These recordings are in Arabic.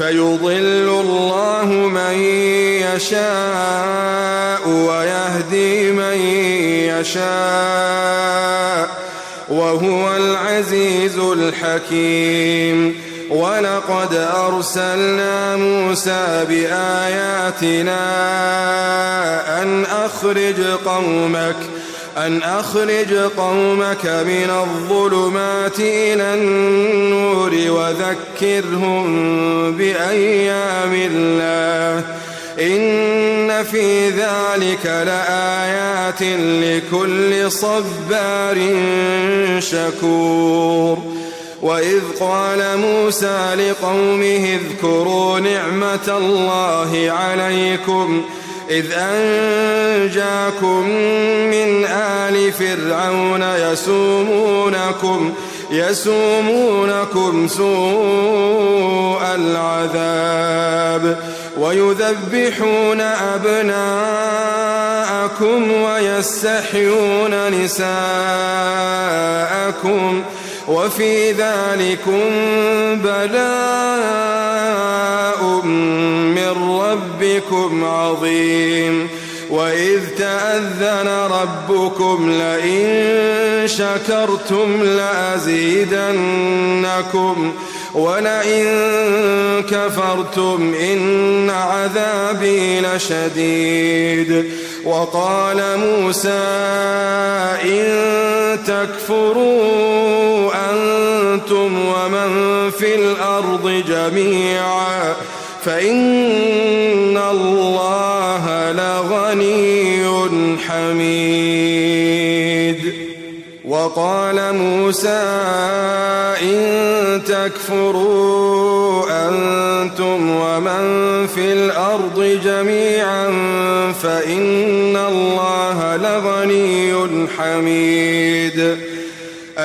فيضل الله من يشاء ويهدي من يشاء وهو العزيز الحكيم. ولقد أرسلنا موسى بآياتنا أن أخرج قومك أن أخرج قومك من الظلمات إلى النور وذكرهم بأيام الله. إن في ذلك لآيات لكل صبار شكور. وإذ قال موسى لقومه اذكروا نعمة الله عليكم ۖ إذ أنجاكم من آل فرعون يسومونكم يسومونكم سوء العذاب ويذبحون أبناءكم ويستحيون نساءكم وفي ذلكم بلاء من ربكم عظيم. وإذ تأذن ربكم لئن شكرتم لأزيدنكم. ولئن كفرتم إن عذابي لشديد. وقال موسى إن تكفروا أنتم ومن في الأرض جميعا. فإن الله لغني حميد. وقال موسى إن تكفروا أنتم ومن في الأرض جميعا فإن الله لغني حميد.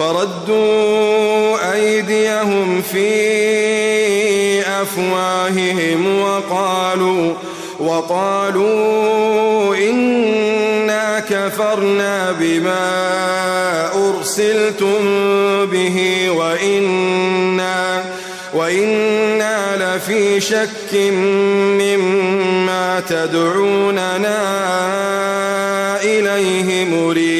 فردوا أيديهم في أفواههم وقالوا وقالوا إنا كفرنا بما أرسلتم به وإنا وإنا لفي شك مما تدعوننا إليه مريب.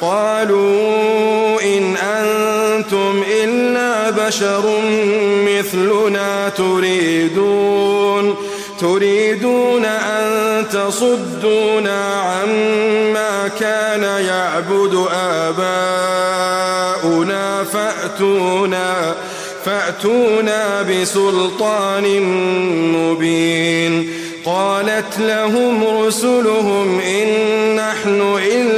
قالوا إن أنتم إلا بشر مثلنا تريدون تريدون أن تصدونا عما كان يعبد آباؤنا فأتونا فأتونا بسلطان مبين. قالت لهم رسلهم إن نحن إلا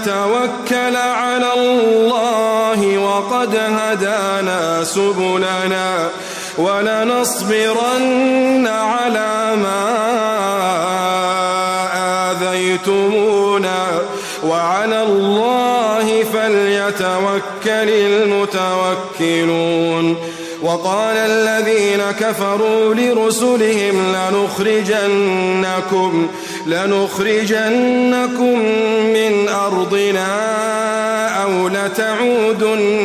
نتوكل على الله وقد هدانا سبلنا ولنصبرن على ما آذيتمونا وعلى الله فليتوكل المتوكلون وقال الذين كفروا لرسلهم لنخرجنكم لنخرجنكم من أرضنا أو لتعودن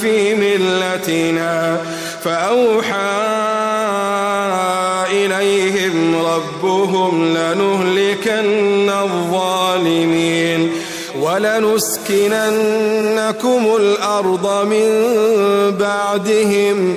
في ملتنا فأوحى إليهم ربهم لنهلكن الظالمين ولنسكننكم الأرض من بعدهم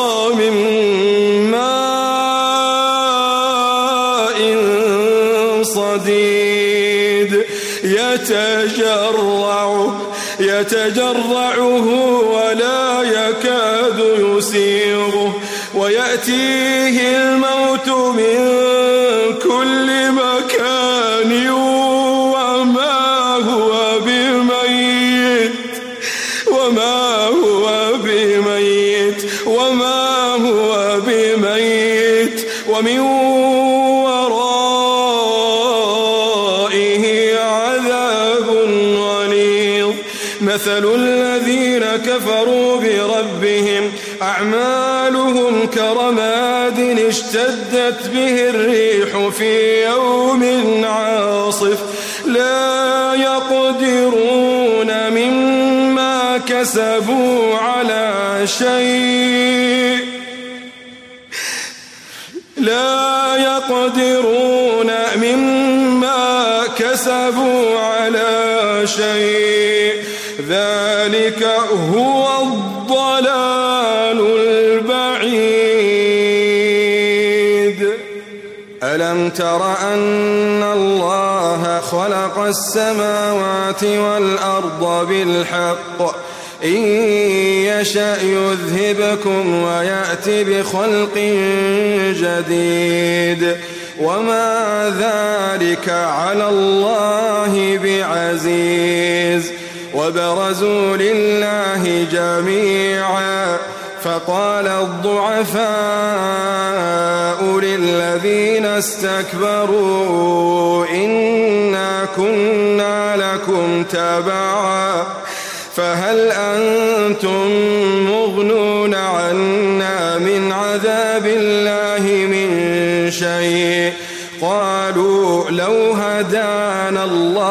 يتجرع يتجرعه ولا يكاد يسيغه ويأتيه الموت من مثل الذين كفروا بربهم. أعمالهم كرماد اشتدت به الريح في يوم عاصف. لا يقدرون مما كسبوا على شيء. الضلال البعيد. ألم تر أن الله خلق السماوات والأرض بالحق؟ إن يشأ يذهبكم ويأتي بخلق جديد. وما ذلك على الله بعزيز. وبرزوا لله جميعا فقال الضعفاء للذين استكبروا إنا كنا لكم تبعا فهل أنتم مغنون عنا من عذاب الله من شيء؟ قالوا لو هدانا الله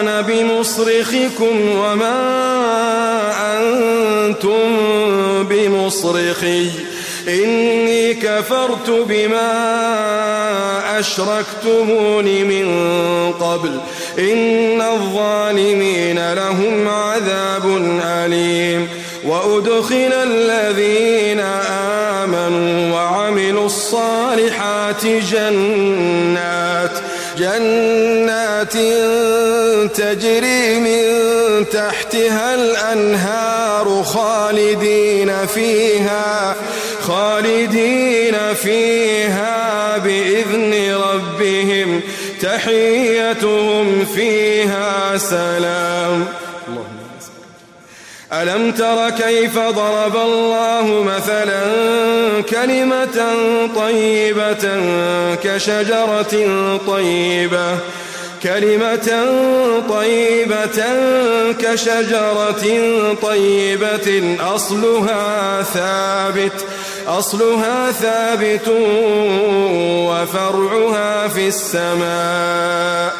أنا بمصرخكم وما أنتم بمصرخي. إني كفرت بما أشركتمون من قبل. إن الظالمين لهم عذاب أليم. وأدخل الذين آمنوا وعملوا الصالحات جنات. جنات تجري من تحتها الأنهار خالدين فيها خالدين فيها بإذن ربهم تحيتهم فيها سلام. ألم تر كيف ضرب الله مثلا كلمة طيبة كشجرة طيبة كلمة طيبة كشجرة طيبة أصلها ثابت أصلها ثابت وفرعها في السماء.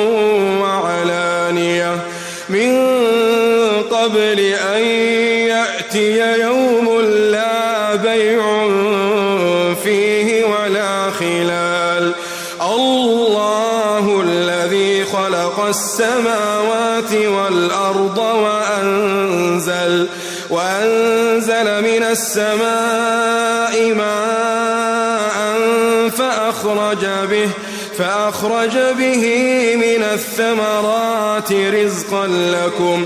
خلال. الله الذي خلق السماوات والأرض وأنزل وأنزل من السماء ماء فأخرج به فأخرج به من الثمرات رزقا لكم.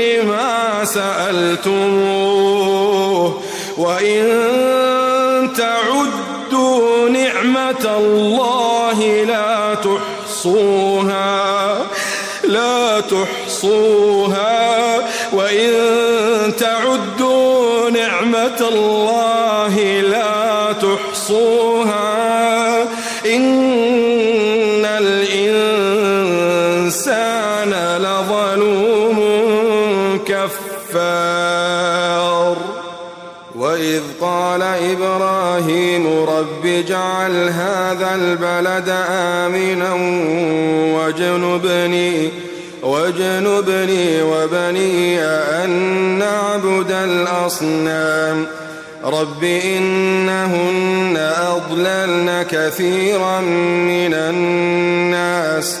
سألتموه وإن تعدوا نعمة الله لا تحصوها لا تحصوها. وإن تعدوا نعمة الله لا تحصوها. إن الإنسان كفار. وإذ قال إبراهيم رب اجعل هذا البلد آمنا واجنبني واجنبني وبني أن نعبد الأصنام. رب إنهن أضللن كثيرا من الناس.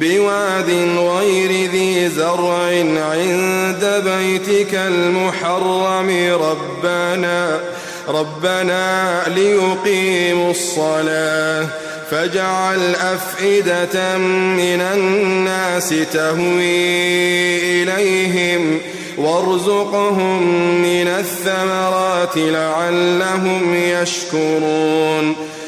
بواد غير ذي زرع عند بيتك المحرم. ربنا ربنا ليقيموا الصلاة. فاجعل أفئدة من الناس تهوي إليهم. وارزقهم من الثمرات لعلهم يشكرون.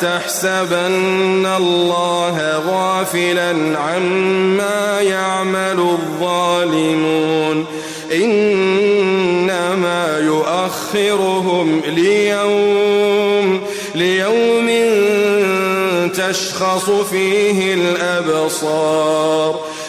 تحسبن الله غافلا عما يعمل الظالمون. إنما يؤخرهم ليوم ليوم تشخص فيه الأبصار.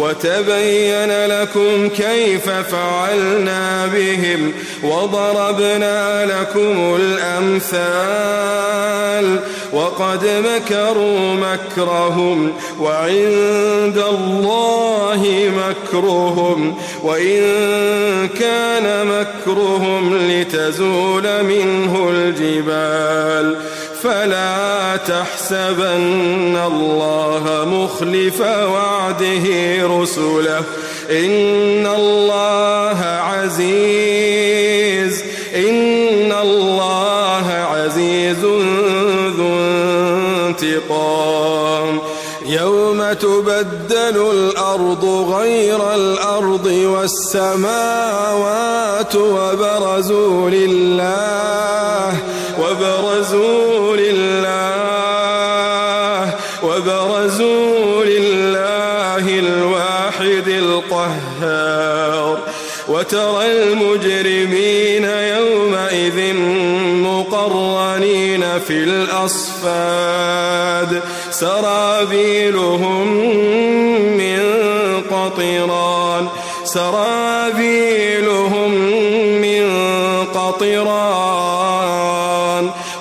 وتبين لكم كيف فعلنا بهم وضربنا لكم الأمثال وقد مكروا مكرهم وعند الله مكرهم وإن كان مكرهم لتزول منه الجبال فلا تحسبن الله مخلف وعده رسله إن الله عزيز تبدل الأرض غير الأرض والسماوات وبرزوا لله وبرزوا لله وبرزوا لله الواحد القهار. وترى المجرمين يومئذ مقرنين في الأصفاد. سرابيلهم من قطران. سرابيلهم من قطران.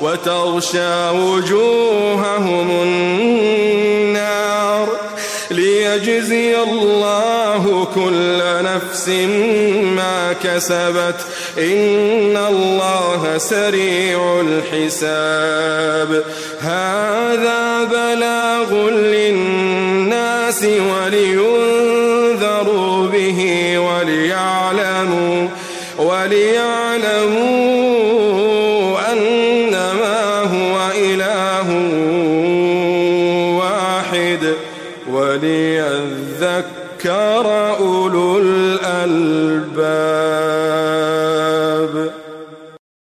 وتغشى وجوههم ليجزي الله كل نفس ما كسبت. إن الله سريع الحساب. هذا بلاغ للناس ولينذروا به وليعلموا وليعلموا